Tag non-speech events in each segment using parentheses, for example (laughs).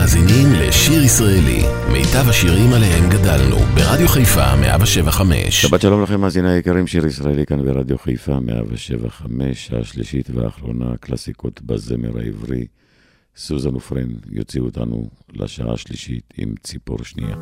מאזינים לשיר ישראלי, מיטב השירים עליהם גדלנו, ברדיו חיפה 175. שבת שלום לכם, מאזיני היקרים, שיר ישראלי כאן ברדיו חיפה 175, השלישית והאחרונה, קלאסיקות בזמר העברי. סוזן ופרן יוציאו אותנו לשעה השלישית עם ציפור שנייה.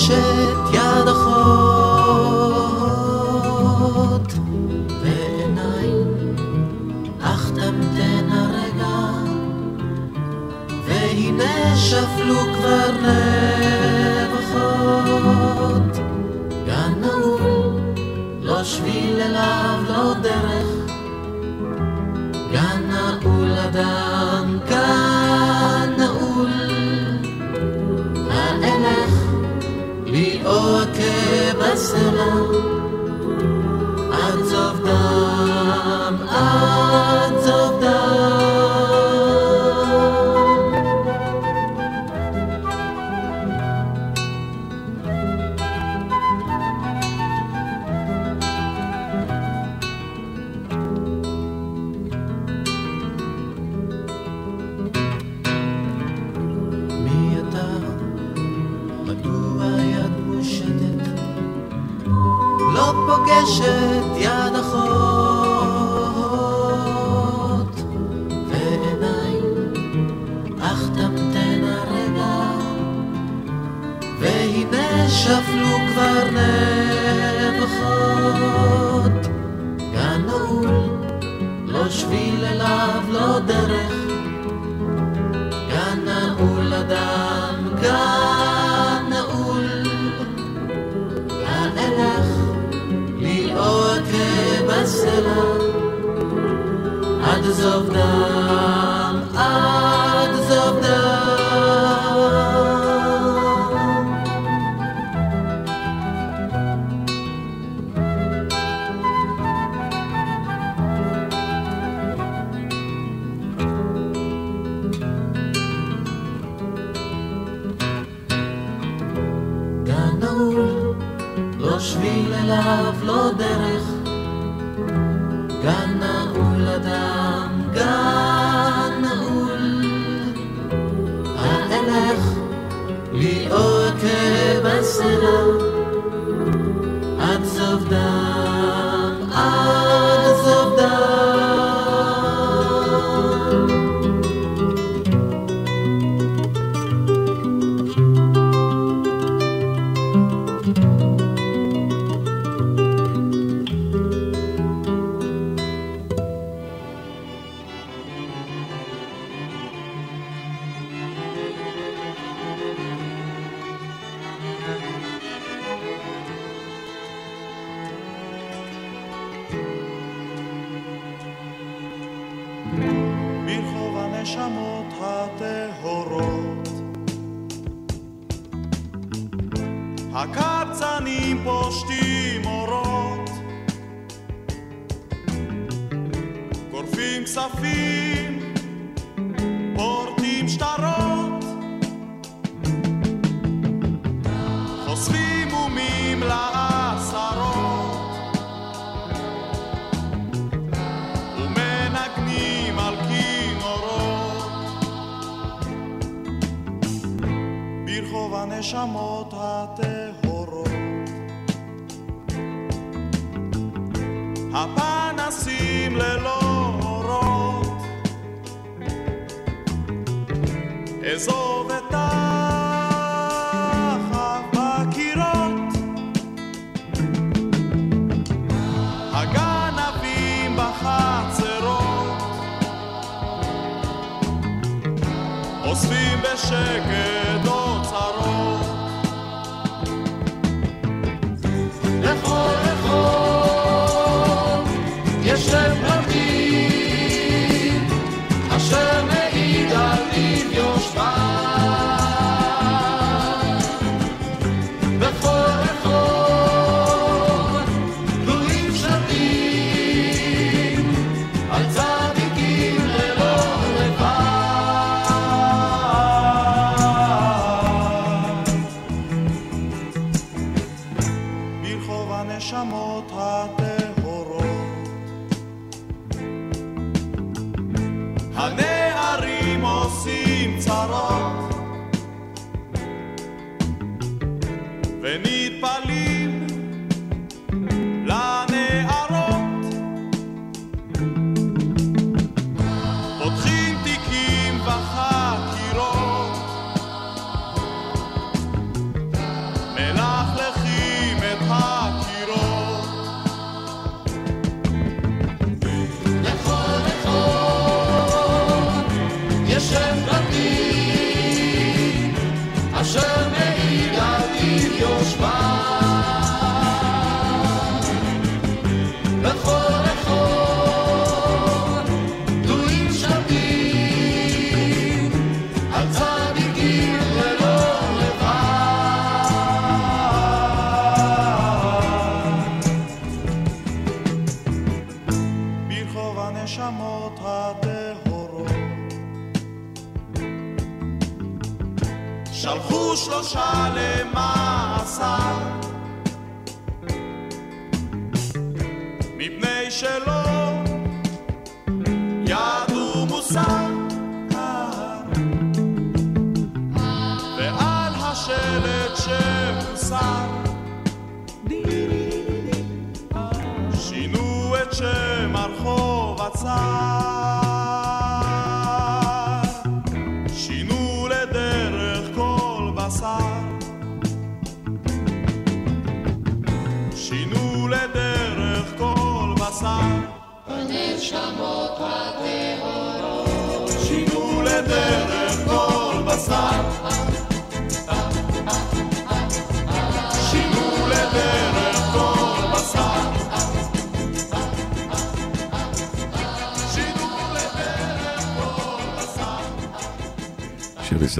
share. הפנסים ללא אורות. אזוב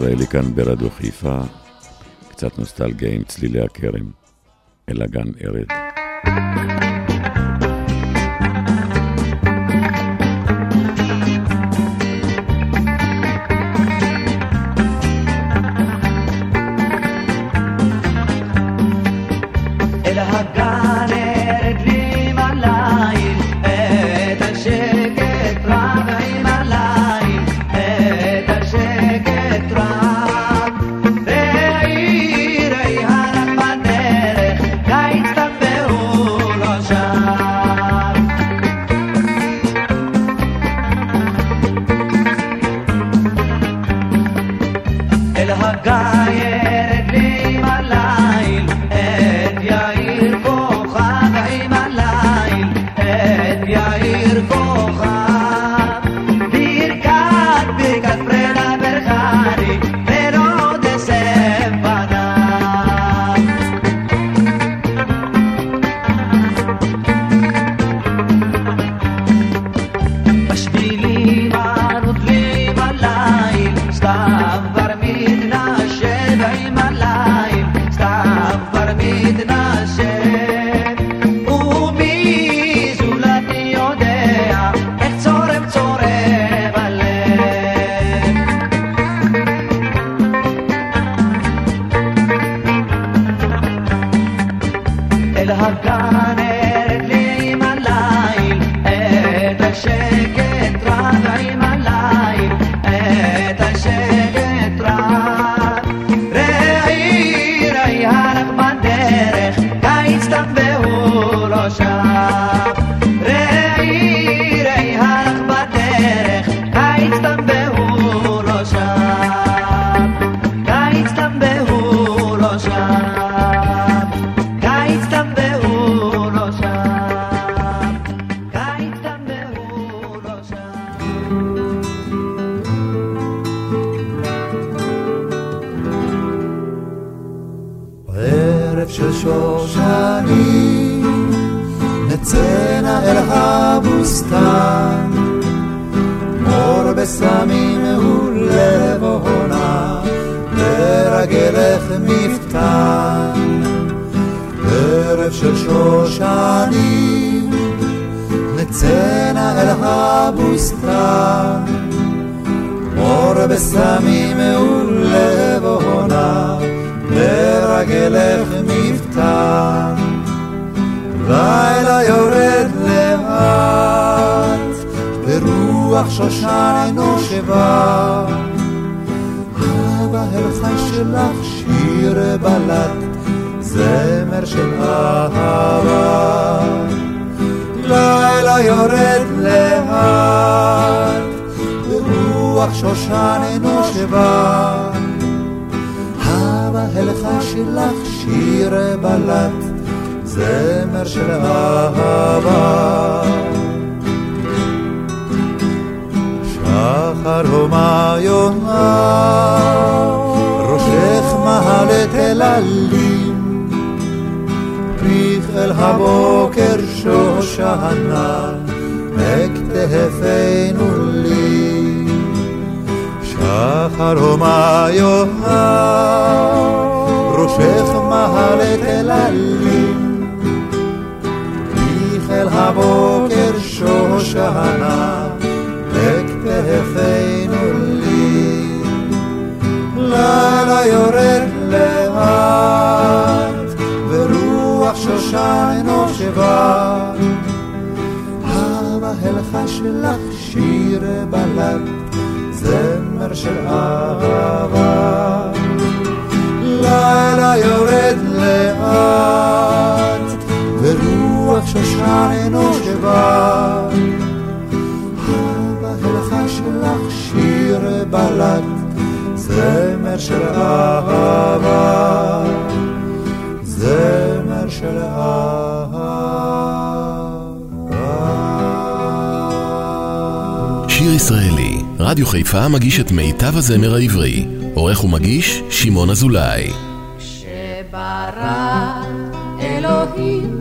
ישראלי כאן ברדיו חיפה, קצת נוסטלגיה עם צלילי הכרם, אל הגן ארד. סמים ולב עונה, לרגלך מפתן. ערב של שושנים, נצאנה אל הבוסתן. מור בסמים ולב עונה, לרגלך מפתן. לילה יורד לאט, ברוח רוח שושן נושבה. בהלכה שלך שיר בלט, זמר של אהבה. לילה יורד לאט, ברוח שושן אבא בהלכה שלך שיר בלט, זמר של אהבה. אחר הומה יונה, ראשך מהלת אל עלים, פיך אל הבוקר שושנה, מכתפנו לי. שחר הומה יונה, ראשך מהלת אל עלים, פיך אל הבוקר שושנה, יפנו לי, לילה יורד לאט, ורוח שושן נושבה. המהלכה שלך שיר בלד, זמר של אהבה. לילה יורד לאט זמר של אהבה, זמר של אהבה. שיר ישראלי, רדיו חיפה מגיש את מיטב הזמר העברי. עורך ומגיש, שמעון אזולאי. כשברא אלוהים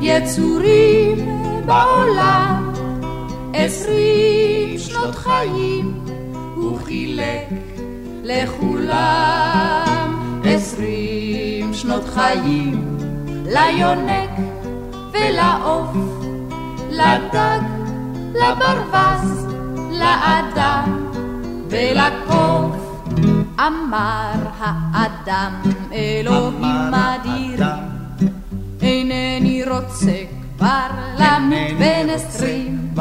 יצורים בעולם עשרים שנות חיים הוא חילק לכולם עשרים שנות חיים ליונק ולעוף לדג לברווז לאדם ולקוף. אמר האדם אלוהים אדירים אינני רוצה כבר למות בן עשרים.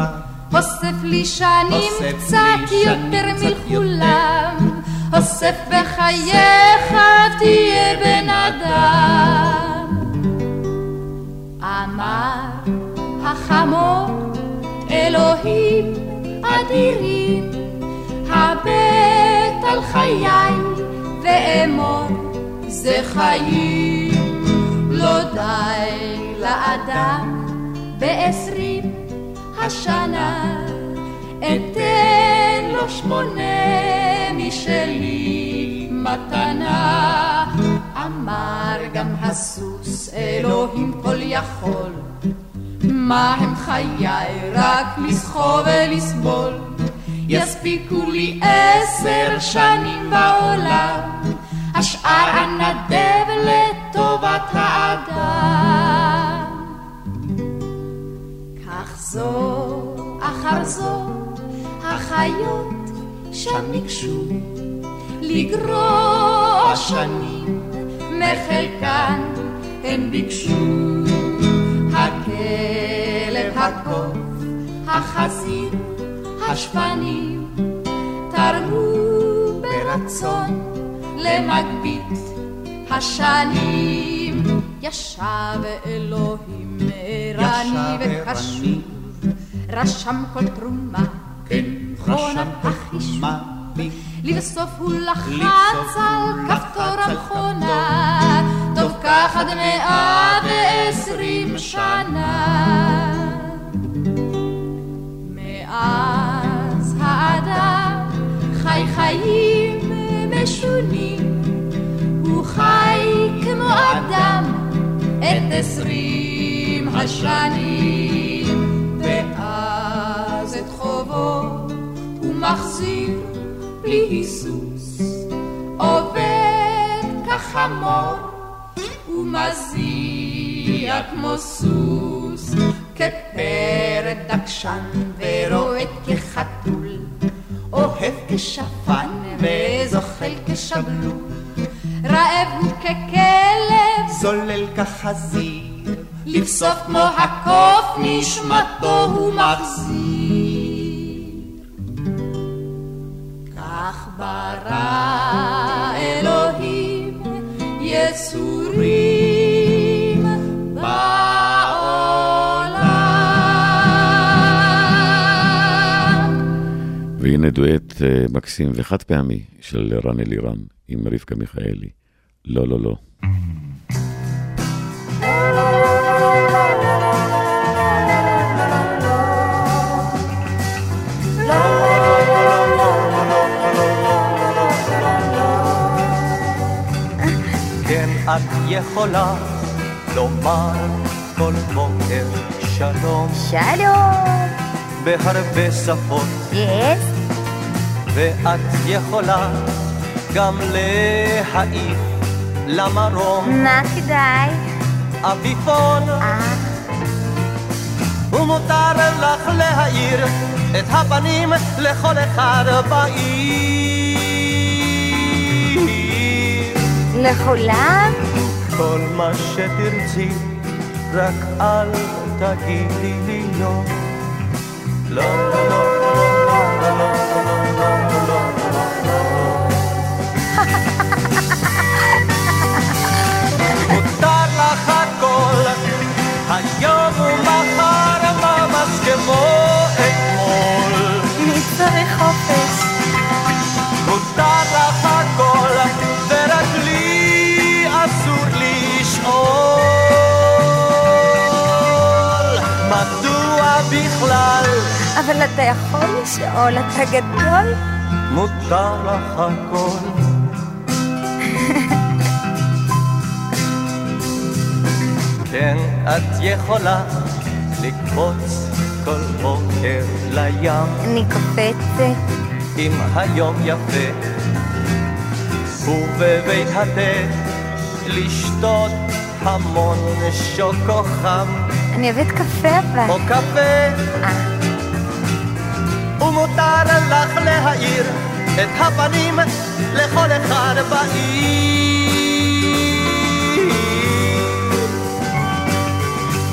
אוסף לי שנים קצת יותר. מכולם אוסף בחייך תהיה בן אדם. אמר החמור אלוהים אדירים הבט על חיי ואמור זה חיים. לא די לאדם בעשרים השנה אתן לו שמונה משלי. מתנה אמר גם הסוס אלוהים כל יכול. מה הם חיי? רק לסחוב ולסבול. יספיקו לי עשר שנים בעולם השאר אנדב לטובת האדם. כך זו אחר זו החיות שם ניגשו לגרוע שנים מחלקן. הן ביקשו הכלב, הקוף, החזיר, השפנים תרמו ברצון למגבית השנים. ישב אלוהים ערני וקשוב רשם כל תרומה כן, מכונת החישוב לבסוף הוא לחץ על כפתור המכונה. טוב כך עד מאה ועשרים שנה. מאז האדם חי חיים משונים הוא חי כמו אדם את עשרים השנים מחזיר בלי היסוס. עובד כחמור ומזיע כמו סוס. כפרד דקשן ורועד כחתול. אוהב כשפן וזוחל כשבלול. רעב הוא ככלב זולל כחזיר. לבסוף כמו הקוף נשמתו הוא מחזיר כך ברא אלוהים יצורים בעולם והנה דואט אה, מקסים וחד פעמי של רן אלירן עם רבקה מיכאלי. לא, לא, לא. את יכולה לומר כל בוקר שלום שלום. בהרבה שפות, יס? ואת יכולה גם להעיף למרום מה כדאי? אביפון, אה, ומותר לך להאיר את הפנים לכל אחד בעיר. לכולם? כל מה שתרצי, רק אל תגידי לי לא. לא, לא, לא, אבל אתה יכול לשאול, אתה גדול? מותר לך הכל. (laughs) כן, את יכולה לקפוץ כל בוקר לים. אני קופצת. אם היום יפה, ובבית התה לשתות המון שוקו חם. אני אוהבת קפה אבל. או קפה. ומותר לך להאיר את הפנים לכל אחד בעיר.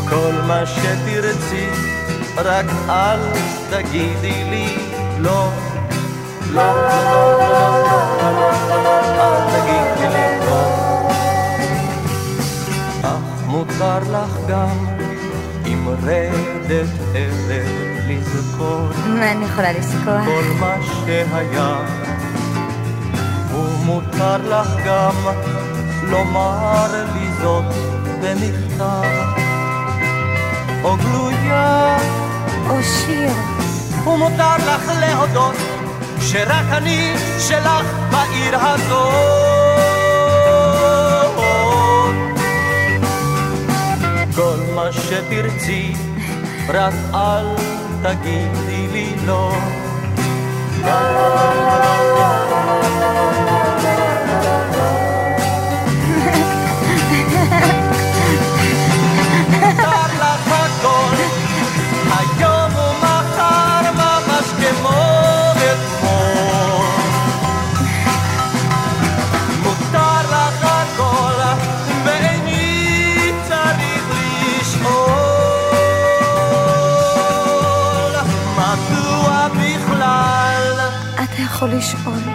כל מה שתרצי, רק אל תגידי לי לא. לא, לא, לא, לא, לא, לא, אל תגידי לי לא. אך מותר לך גם עם רדת ערב לזכור אני יכולה לזכור? כל מה שהיה. ומותר לך גם לומר לי זאת במכתב או גלויה. או שיר. ומותר לך להודות שרק אני שלך בעיר הזאת. כל מה שתרצי, רק אל תגידי יכול לשאול.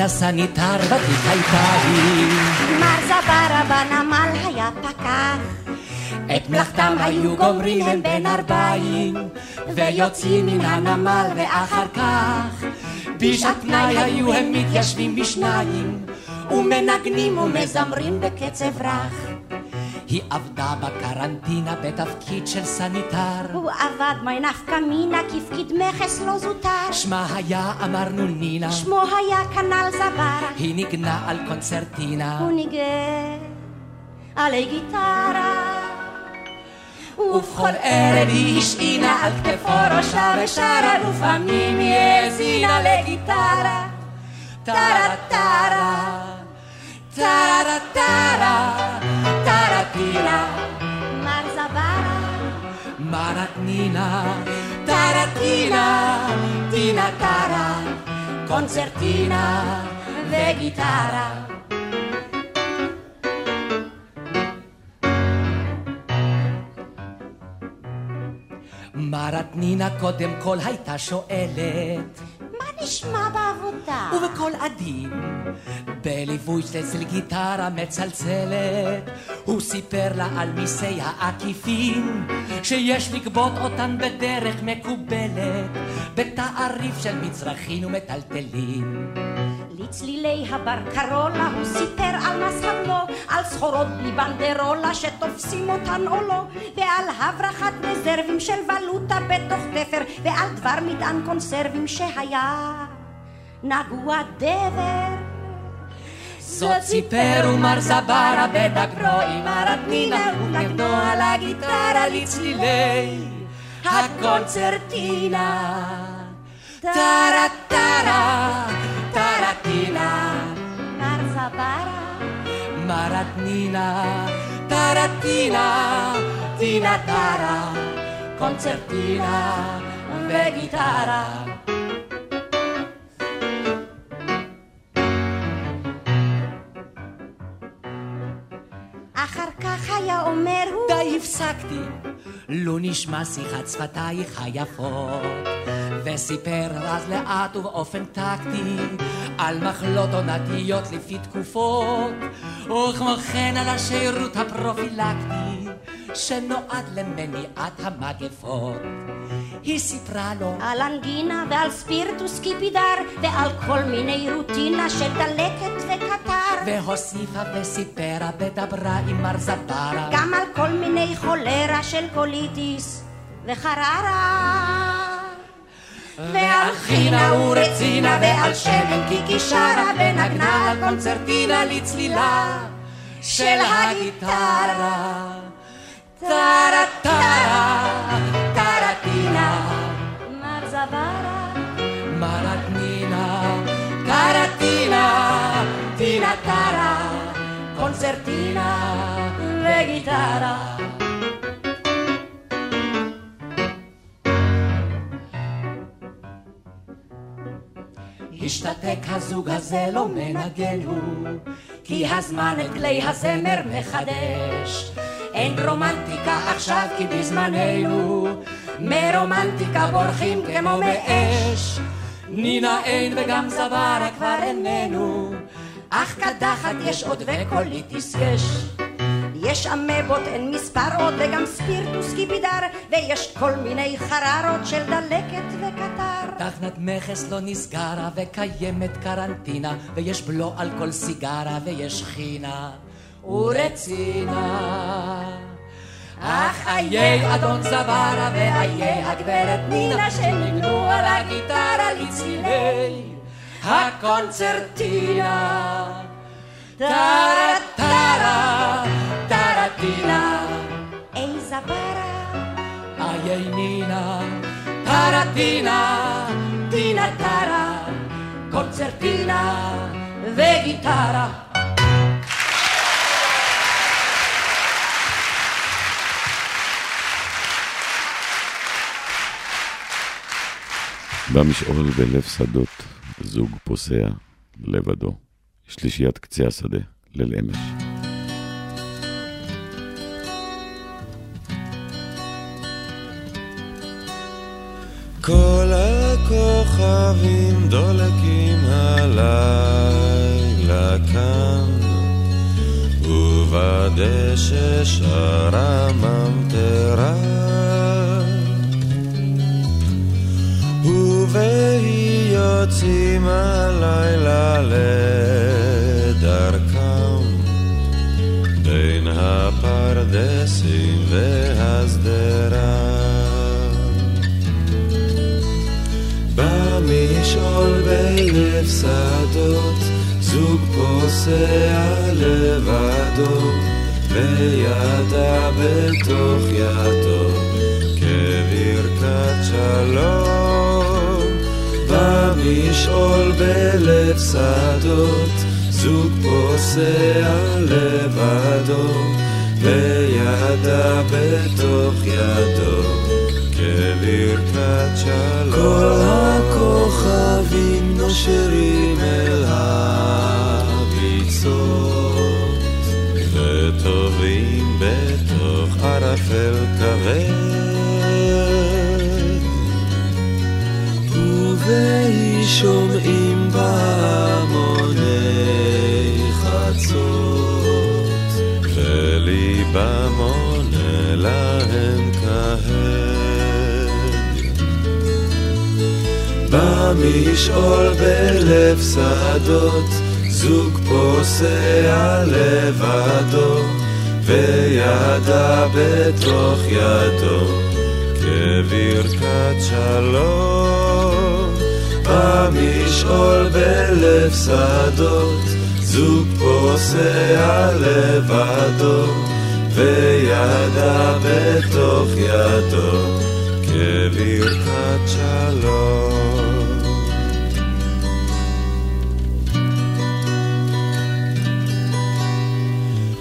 מרת נינה סניטר ותיק הייתה היא. מר זברה בנמל היה פקח. את מלאכתם היו גומרים הם בין ערביים, ויוצאים מן הנמל ואחר כך, בשעת פנאי היו הם מתיישבים בשניים, ומנגנים ומזמרים בקצב רך. היא עבדה בקרנטינה בתפקיד של סניטר. הוא עבד מי נפקא מינה כפקיד מכס לא זוטר. שמה היה, אמרנו נינה, שמו היה כנ"ל זברה. היא ניגנה על קונצרטינה. הוא ניגן עלי גיטרה. ובכל ערב היא השעינה על כתפו ראשה ושרה, לפעמים היא האזינה לגיטרה. טרה טרה, טרה טרה, מרתנינה, טרטינה, טינה טרה, קונצרטינה וגיטרה. מרתנינה קודם כל הייתה שואלת נשמע בעבודה? ובקול עדין, בליווי של גיטרה מצלצלת, הוא סיפר לה על מיסי העקיפין, שיש לגבות אותן בדרך מקובלת, בתעריף של מצרכים ומטלטלים. לצלילי הבר קרולה הוא סיפר על מס הבלו, על סחורות בלי בנדרולה שתופסים אותן או לא, ועל הברחת רזרבים של ולוטה בתוך תפר, ועל דבר מטען קונסרבים שהיה נגוע דבר. זאת סיפר ומר זברה בדגרו עם הרדנינה, ונגנו על הגיטרה לצלילי הקונצרטינה. טרה טרה, טרטינה, מר זברה, מרתנינה, טרטינה, טינה טרה, קונצרטינה וגיטרה. אחר כך היה אומר הוא... די הפסקתי, לו נשמע שיחת שפתייך היפות. וסיפר אז לאט ובאופן טקטי על מחלות עונתיות לפי תקופות, וכמו כן על השירות הפרופילקטי שנועד למניעת המגפות. היא סיפרה לו על אנגינה ועל ספירטוס קיפידר ועל כל מיני רוטינה של דלקת וקטר והוסיפה וסיפרה ודברה עם מר זברה גם על כל מיני חולרה של קוליטיס וחררה ועל חינה ורצינה ועל שמן קיקי שרה ונגנה על קונצרטינה לצלילה של הגיטרה טרה טרה מר זברה מרטנינה קרטינה טינה טרה קונצרטינה וגיטרה השתתק הזוג הזה לא מנגן הוא, כי הזמן את כלי הזמר מחדש. אין רומנטיקה עכשיו כי בזמננו, מרומנטיקה בורחים כמו מאש. נינה אין וגם זברה כבר איננו, אך קדחת יש עוד וקוליטיס יש. יש אמבות, אין מספר עוד, וגם ספירטוס קיפידר, ויש כל מיני חררות של דלקת וקטר. תחנת מכס לא נסגרה, וקיימת קרנטינה, ויש בלו על כל סיגרה, ויש חינה ורצינה. אך איי אדון זברה ואיי הגברת נינה שניגנו על הגיטרה לצלילי הקונצרטינה. טרה טרה טרטינה. אי זברה. איי נינה טרטינה טינה טרה קונצרטינה וגיטרה במשעול בלב שדות, זוג פוסע לבדו, שלישיית קצה השדה, ליל אמש. כל הכוכבים דולקים הלילה כאן, ובדשא שרה ממטרה. ובהי יוצאים הלילה לדרכם, בין הפרדסים והשדרה. במשעול בלב שדות, זוג פוסע לבדו, וידה בתוך ידו, כברכת שלום. במשעול בלב שדות, זוג פוסע לבדו, וידה בתוך ידו. כברכת שלום. כל הכוכבים נושרים אל הביצות, וטובעים בתוך ערפל ובהי שומעים חצות, וליבם עונה להם כהד. במשעול בלב שדות, זוג פוסע לבדו, וידה בתוך ידו, כברכת שלום. במשעול בלב שדות, זוג פוסע לבדו, וידה בתוך ידו, כברכת שלום.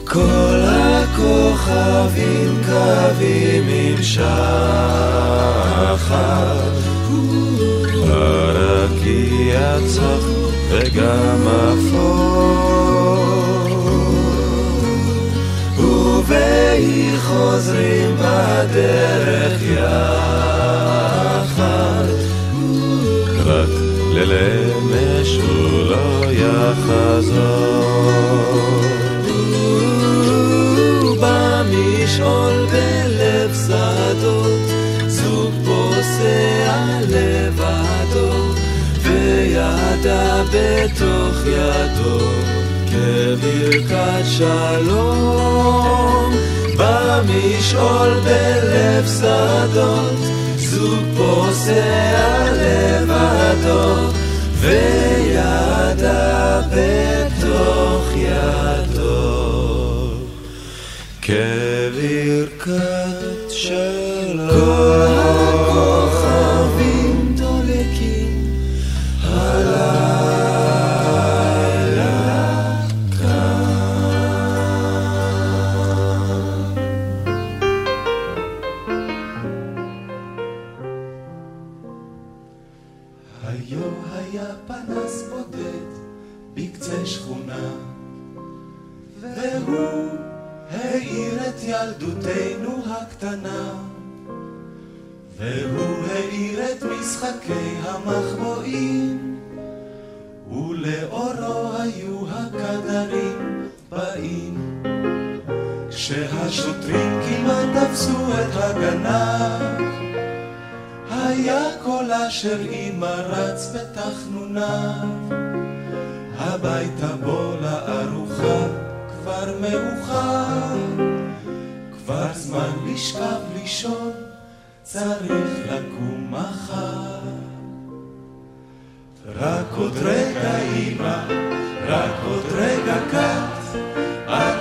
כל הכוכבים קווים עם שחר, הרקיע צח וגם אפור. והיא חוזרים בדרך יחד. רק ללמש הוא לא יחזור. בתוך ידו. כברכת שלום במשעול בלב שדות זוג פוסע לבדו וידה בתוך ידו כברכת שלום כשהשוטרים כמעט תפסו את הגנב היה קולה של אמא רץ בתחנוניו. הביתה בוא לארוחה כבר מאוחר. כבר זמן לשכב לישון, צריך לקום מחר. רק עוד רגע אמא, רק עוד רגע את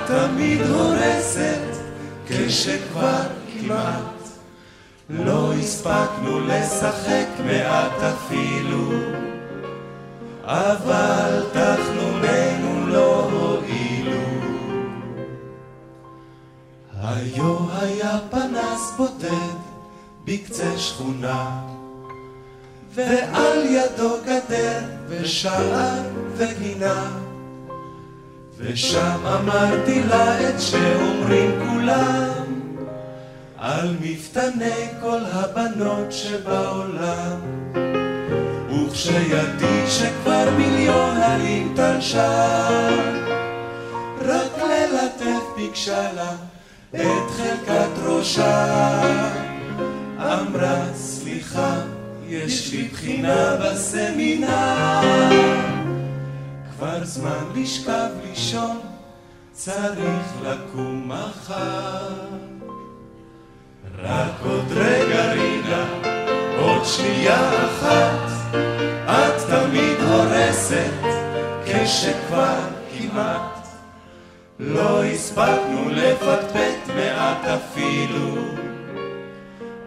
תמיד הורסת, כשכבר כמעט. לא הספקנו לשחק מעט אפילו, אבל תחנוננו לא היו היה פנס בודד בקצה שכונה ועל ידו גדר ושער וגינה ושם אמרתי לה את שאומרים כולם על מפתני כל הבנות שבעולם וכשידי שכבר מיליון הרים תלשה רק ללטף ביקשה לה את חלקת ראשה. אמרה, סליחה, יש לי בחינה בסמינר. כבר זמן לשכב לישון, צריך לקום מחר. רק עוד רגע רינה, עוד שנייה אחת, את תמיד הורסת, כשכבר כמעט לא הספקנו לפטפט מעט אפילו,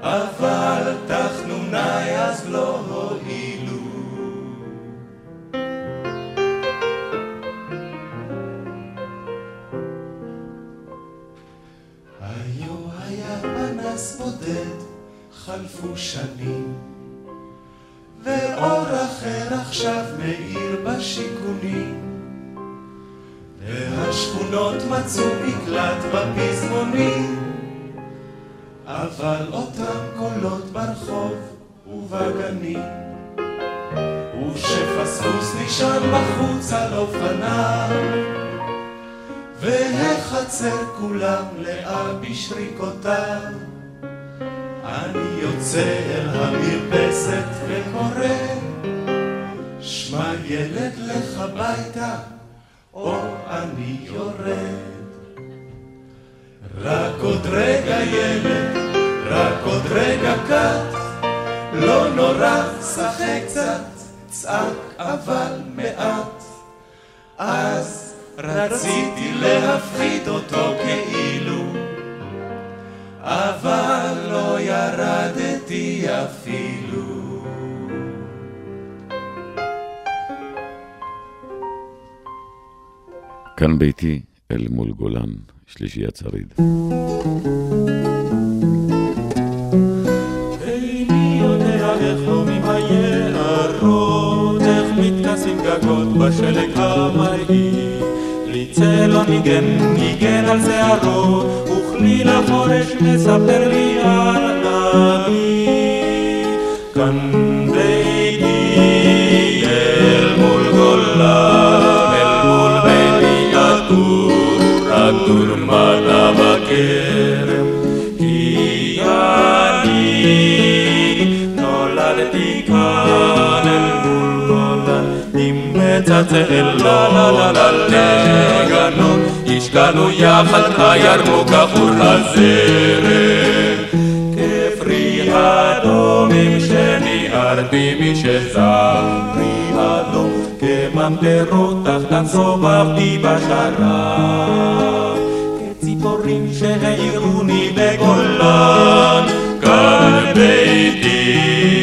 אבל תחנוני אז לא הועילו. חלפו שנים, ואור אחר עכשיו מאיר בשיכונים. והשכונות מצאו מקלט בפזמונים, אבל אותם קולות ברחוב ובגנים, וכשפספוס נשען בחוץ על אופניו, והחצר כולם לאה בשריקותיו. אני יוצא אל המרפסת וקורא, שמע ילד לך ביתה או אני יורד. רק עוד רגע ילד, רק עוד רגע קט, לא נורא, שחק קצת, צעק אבל מעט. אז רציתי להפחיד אותו כאילו, אבל לא ירדתי אפילו. כאן ביתי, אל מול גולן, שלישיית שריד. מתכסים גגות בשלג המרהיב. לי צלון ניגן, ניגן על שערו, וכלי לחורש מספר לי על אבי. כאן ביתי אל מול גולה, אל מול ביתי עטור, עטור מטה בכרם. לה לגנות, השקענו יחד הירמוק עבור הזרם. כפרי אדומים שניערתי משזרי אדום, כממטרות תחתן סובבתי בשרב. כציפורים שהעירוני בגולן, כאן ביתי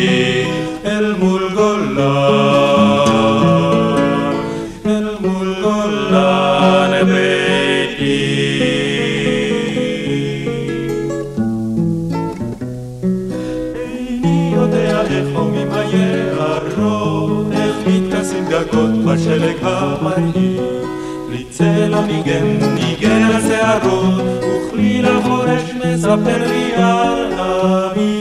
בשלג המרהיב. לי צלע ניגן, ניגן על שערות, וכלי לחורש מספר לי על אבי.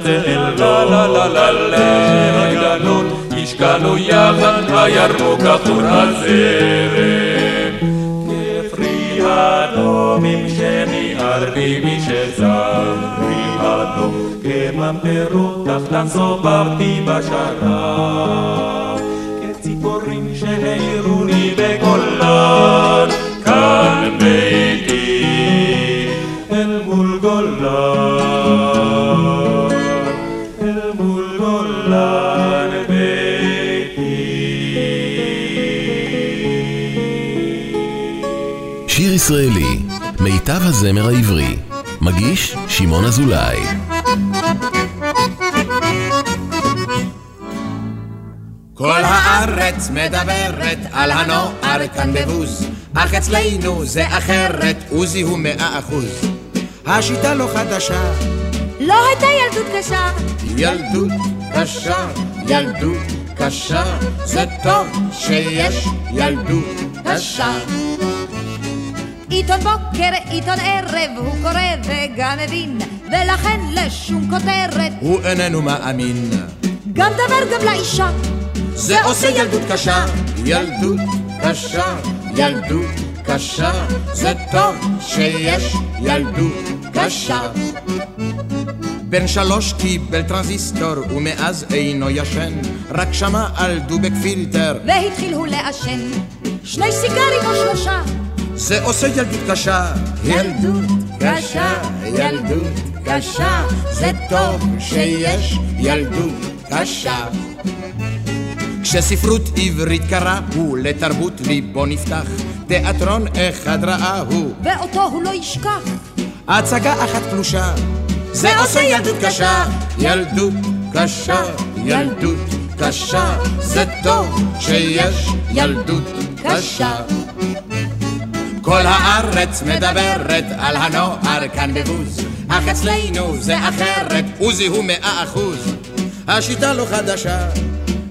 מצלצל לה לה לה לה לגנות, השקענו יחד הירוק עטור הזרם. כפרי אדומים שניערתי משזרי אדום, כממטרות תחתן סובבתי בשרב. כציפורים שהעירוני בגולן, כאן ביתי אל מול גולן, שיר ישראלי, מיטב הזמר העברי. מגיש שמעון אזולאי. כל הארץ מדברת על הנוער כאן בבוז, אך אצלנו זה אחרת, עוזי הוא מאה אחוז. השיטה לא חדשה, לא הייתה ילדות קשה, ילדות קשה, ילדות קשה, זה טוב שיש ילדות קשה. עיתון בוקר, עיתון ערב, הוא קורא וגם מבין, ולכן לשום כותרת, הוא איננו מאמין, גם דבר גם לאישה, זה עושה ילדות קשה, ילדות קשה, ילדות קשה, זה טוב שיש ילדות קשה. בן שלוש קיבל טרנזיסטור ומאז אינו ישן, רק שמע על דובק פילטר, והתחיל הוא לעשן, שני סיגרים או שלושה, זה עושה ילדות קשה, ילדות קשה, ילדות קשה, זה טוב שיש ילדות קשה. כשספרות עברית קראו, לתרבות ליבו נפתח, תיאטרון אחד ראה הוא, ואותו הוא לא ישכח, הצגה אחת פלושה, זה עושה ילדות קשה, ילדות קשה, ילדות קשה, זה טוב שיש ילדות קשה. כל הארץ מדברת על הנוער כאן בבוז, אך אצלנו זה אחרת, עוזי הוא מאה אחוז. השיטה לא חדשה,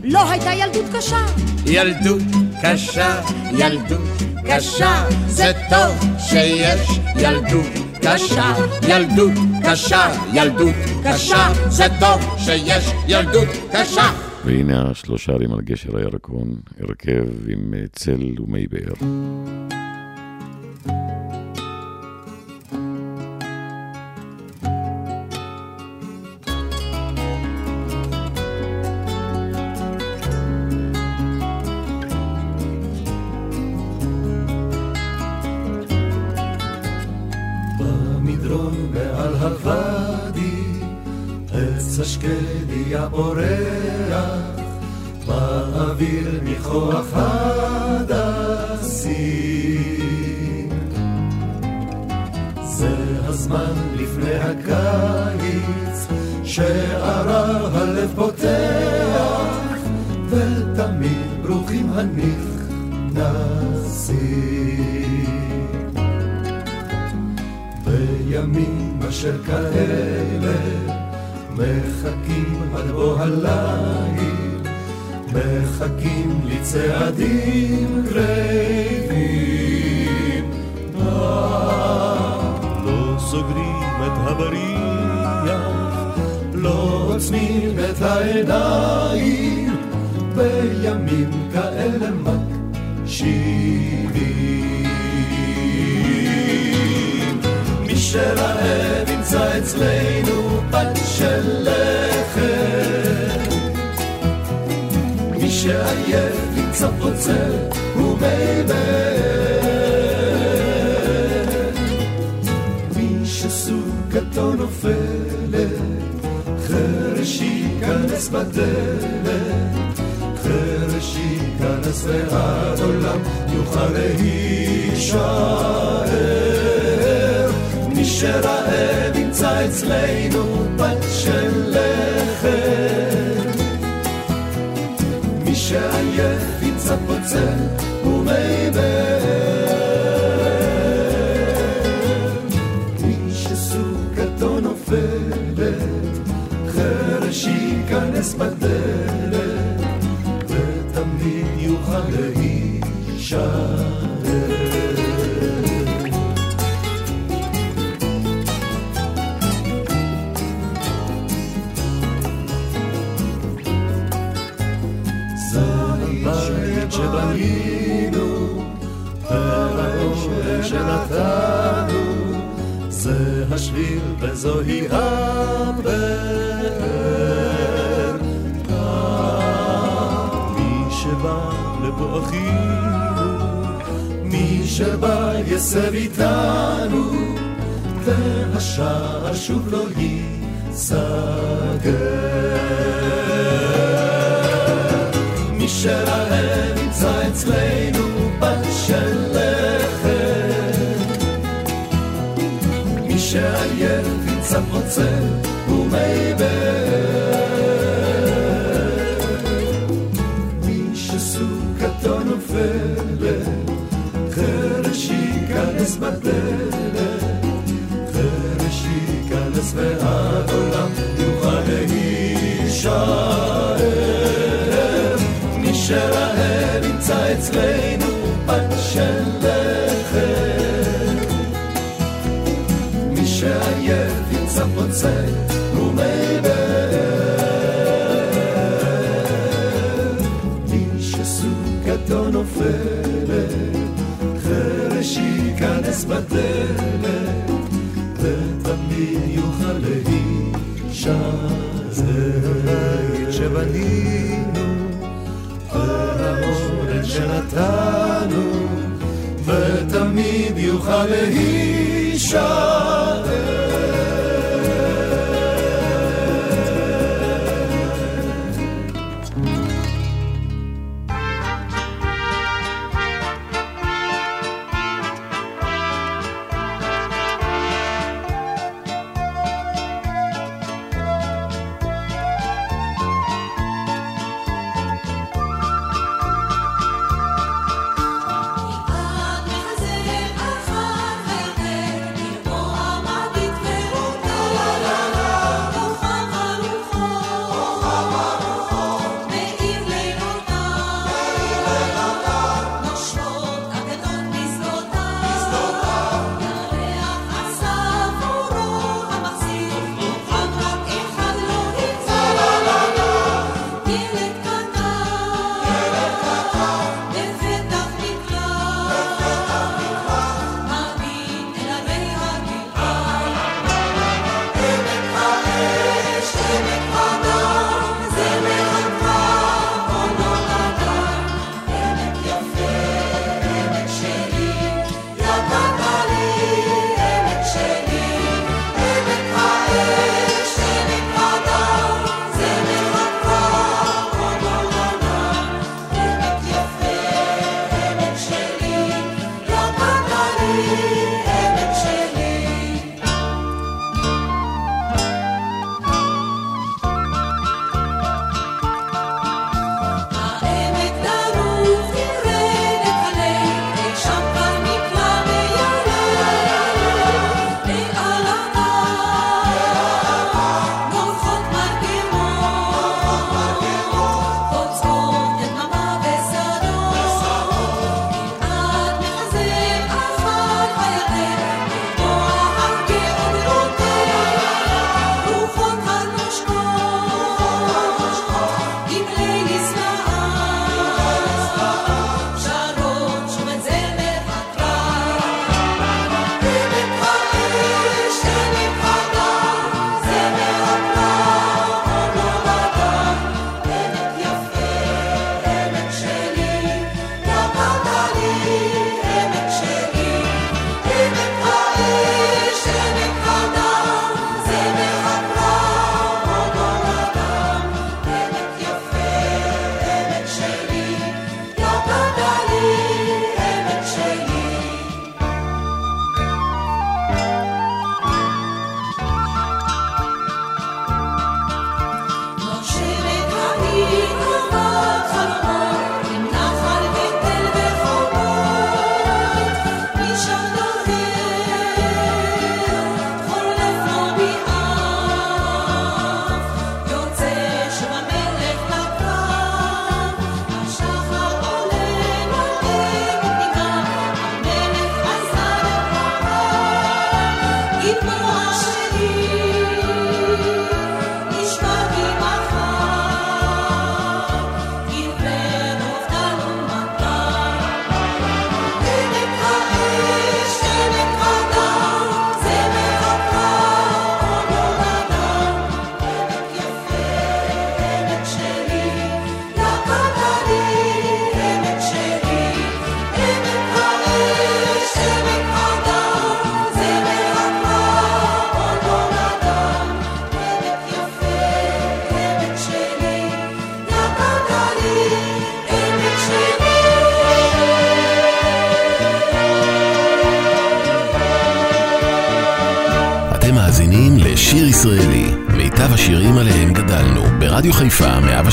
לא הייתה ילדות קשה, ילדות קשה, ילדות קשה, זה טוב שיש ילדות קשה, ילדות קשה, ילדות קשה, זה טוב שיש ילדות קשה. והנה השלושה ערים על גשר הירקון, הרכב עם צל ומי באר. wir mich hoch מחכים שסוכתו נופלת, חרש ייכנס בדלת, חרש ייכנס ועד עולם יוכל להישאר. מי שרעב ימצא אצלנו פת של לחם, מי שעייף ימצא פוצל ומי מי בדלת, ותמיד יוכל להישאר. שבנינו, והאוהל שנתנו, זה השביל וזוהי הבאר. אחינו, מי שבא יסב איתנו, והשער שוב לא ייסגר. מי שרעב ימצא אצלנו בת של לחם, מי שעייף ימצא פוצל ומי מי ועד עולם יוכל להישאר. מי שרעב ימצא אצלנו פת של לחם, מי שעייף ימצא פוצל זה הבית שבנינו, והאורן שנתנו, ותמיד יוכל להישאר.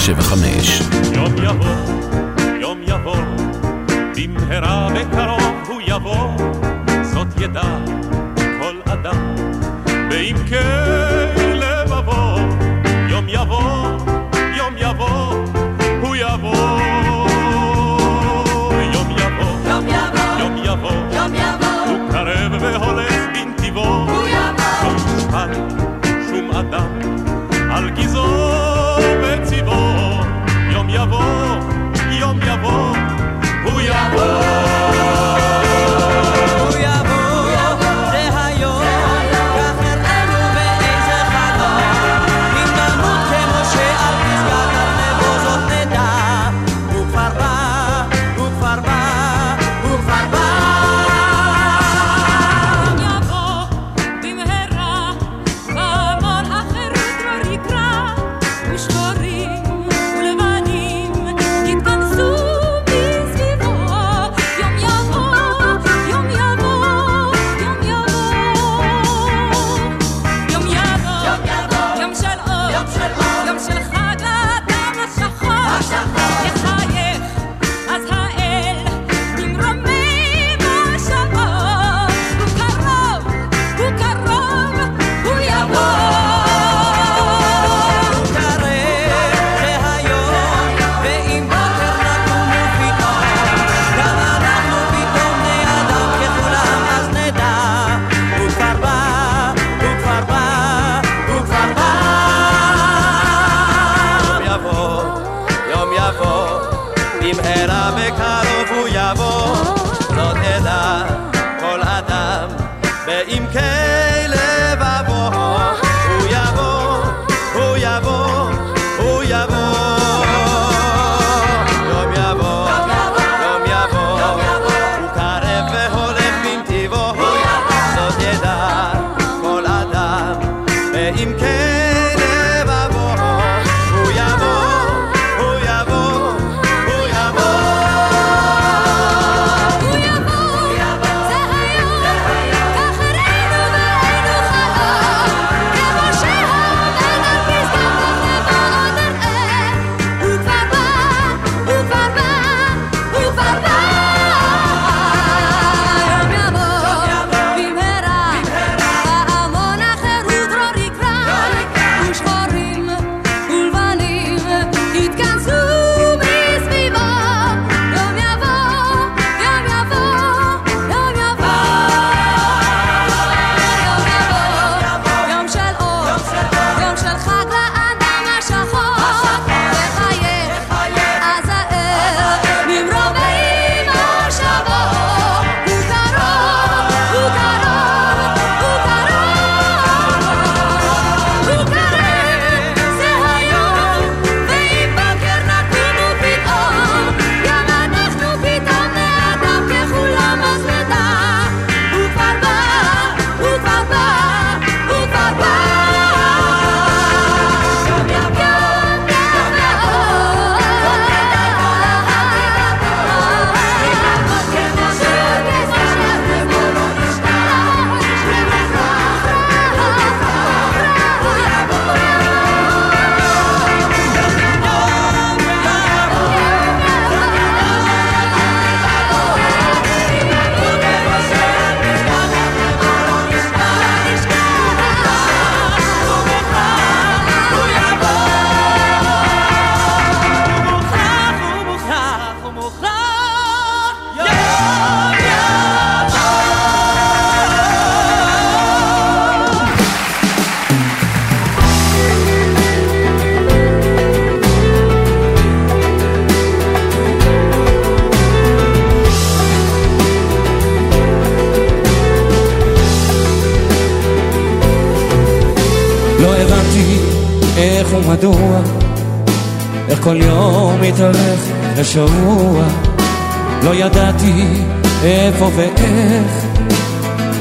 175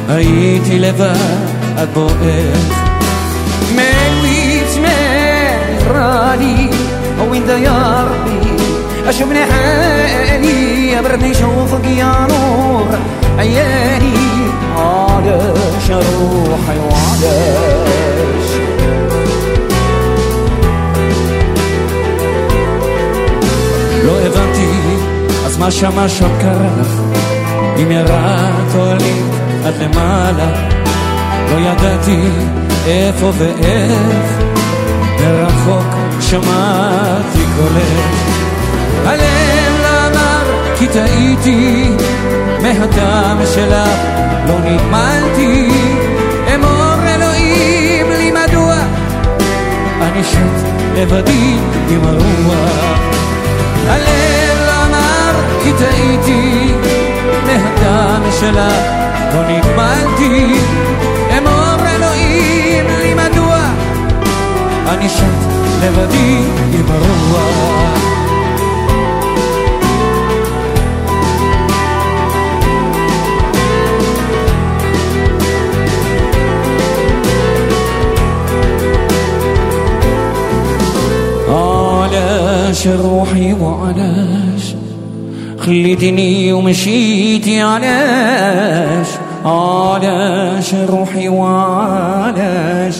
הייתי לבד עד בועך מליץ מהרני وين يا ربي اشبنا حالي ابردني شوفك يا نور عياني علاش روحي وعلاش לא הבנתי, אז מה שמה שם קרה לך? אם ירדת או עלית? עד למעלה, לא ידעתי איפה ואיך, מרחוק שמעתי קולך. הלב לא כי טעיתי, מהדם שלך. לא נגמלתי, אמור אלוהים לי מדוע. אני שט לבדי עם הרוח. הלב לא אמר כי טעיתי, מהדם שלך לא נגמלתי, אמור אלוהים לי מדוע אני שט לבדי עם הרוח. علاش روحي وعلاش خليتني ومشيتي علاش؟ علاش روحي وعلاش؟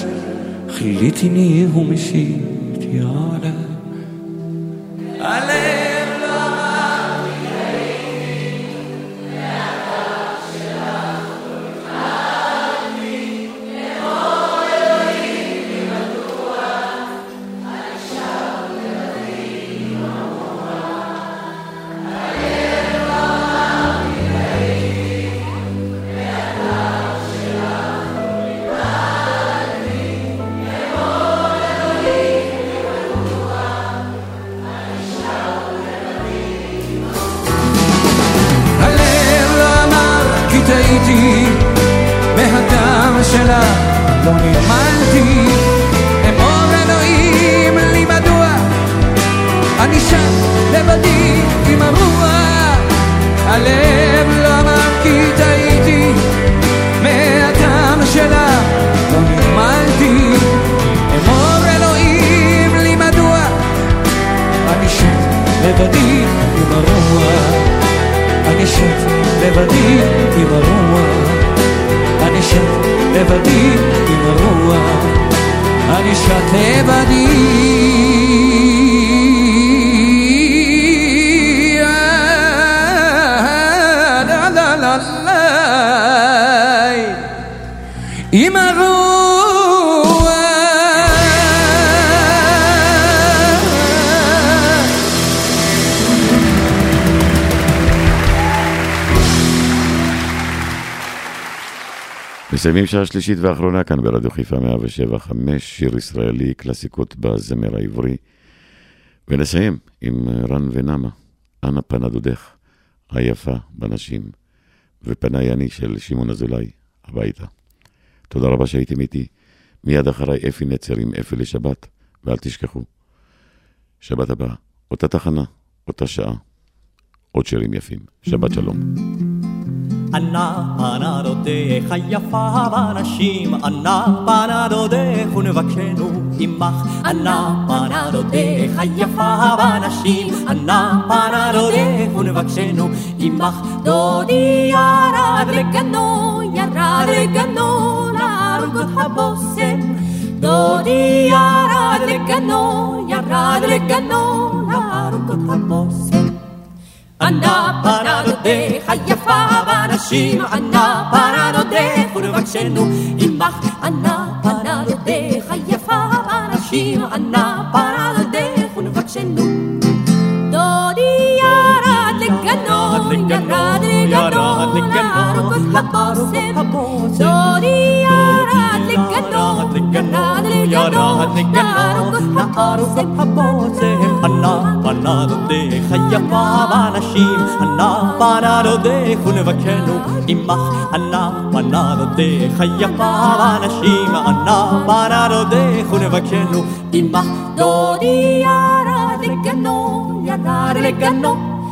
خليتني ومشيتي מסיימים שעה שלישית ואחרונה כאן ברדיו חיפה 107 5, שיר ישראלי, קלאסיקות בזמר העברי. ונסיים עם רן ונמה, אנה פנה דודך, היפה בנשים, ופניי אני של שמעון אזולאי, הביתה. תודה רבה שהייתם איתי. מיד אחריי אפי נצר עם אפי לשבת, ואל תשכחו, שבת הבאה, אותה תחנה, אותה שעה, עוד שירים יפים. שבת שלום. אנה פנה דודך היפה בנשים, אנה פנה דודך ונבקשנו עמך. אנה פנה דודך היפה בנשים, אנה פנה דודך ונבקשנו עמך. דודי ירד לגנו, ירד לגנו, להרוג הבושם. דודי ירד לגנו, ירד לגנו, להרוג הבושם. ענה פרדותך היפה בנשים, ענה פרדותך ולבקשנו עמך. ענה פרדותך היפה בנשים, ענה פרדותך ולבקשנו. דודי ירד לגנו, ירד לגנו, להרוג את הבושם. דודי ירד לגנו, ירד לגנו, להרוג את הבושם. ענה פנה דודך היפה בנשים, ענה פנה דודך ולבקשנו עמך. ענה פנה דודך היפה בנשים, ענה פנה דודך ולבקשנו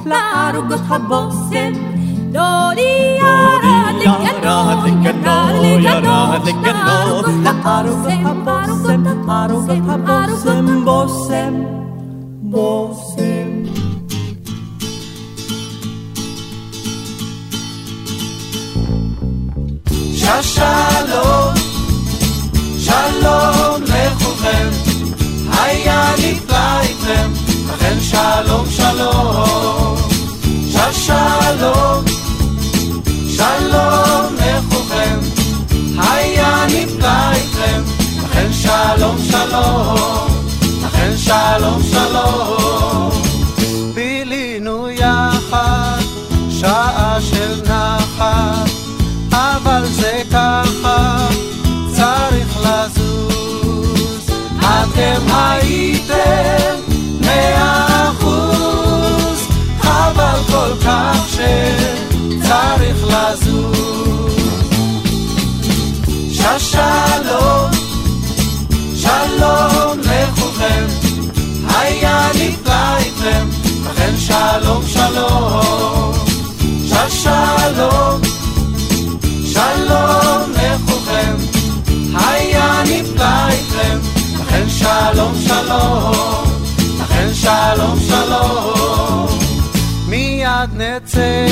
עמך. דודי ירד לגנו, ירד לגנו, להרוג את הבושם. דודי ירד לגנו, ירד לגנו, להרוג את הבושם, להרוג את הבושם, בושם, בושם. ששלום, שלום לכולכם, היה נפלא איתכם, לכן שלום שלום. שלום, שלום לכולכם, היה נפלא איתכם, לכן שלום שלום, לכן שלום שלום. שלום, שלום לכולכם, היה נפלא איתכם, לכן שלום שלום, של שלום, שלום לכולכם, היה נפלא איתכם, לכן שלום שלום, לכן שלום שלום. מיד נצא,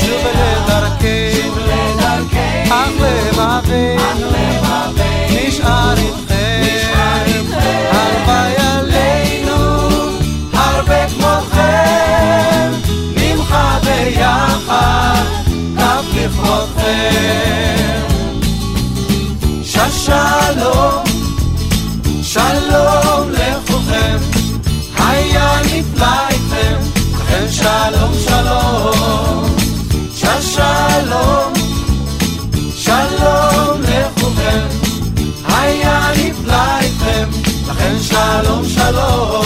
שוב לדרכנו. אך לבבי, נשאר איתכם, הלוואי עלינו, הרבה כמוכם, נמחה ביחד, כף לכבודכם. ששלום, שלום, שלום shalom, shalom.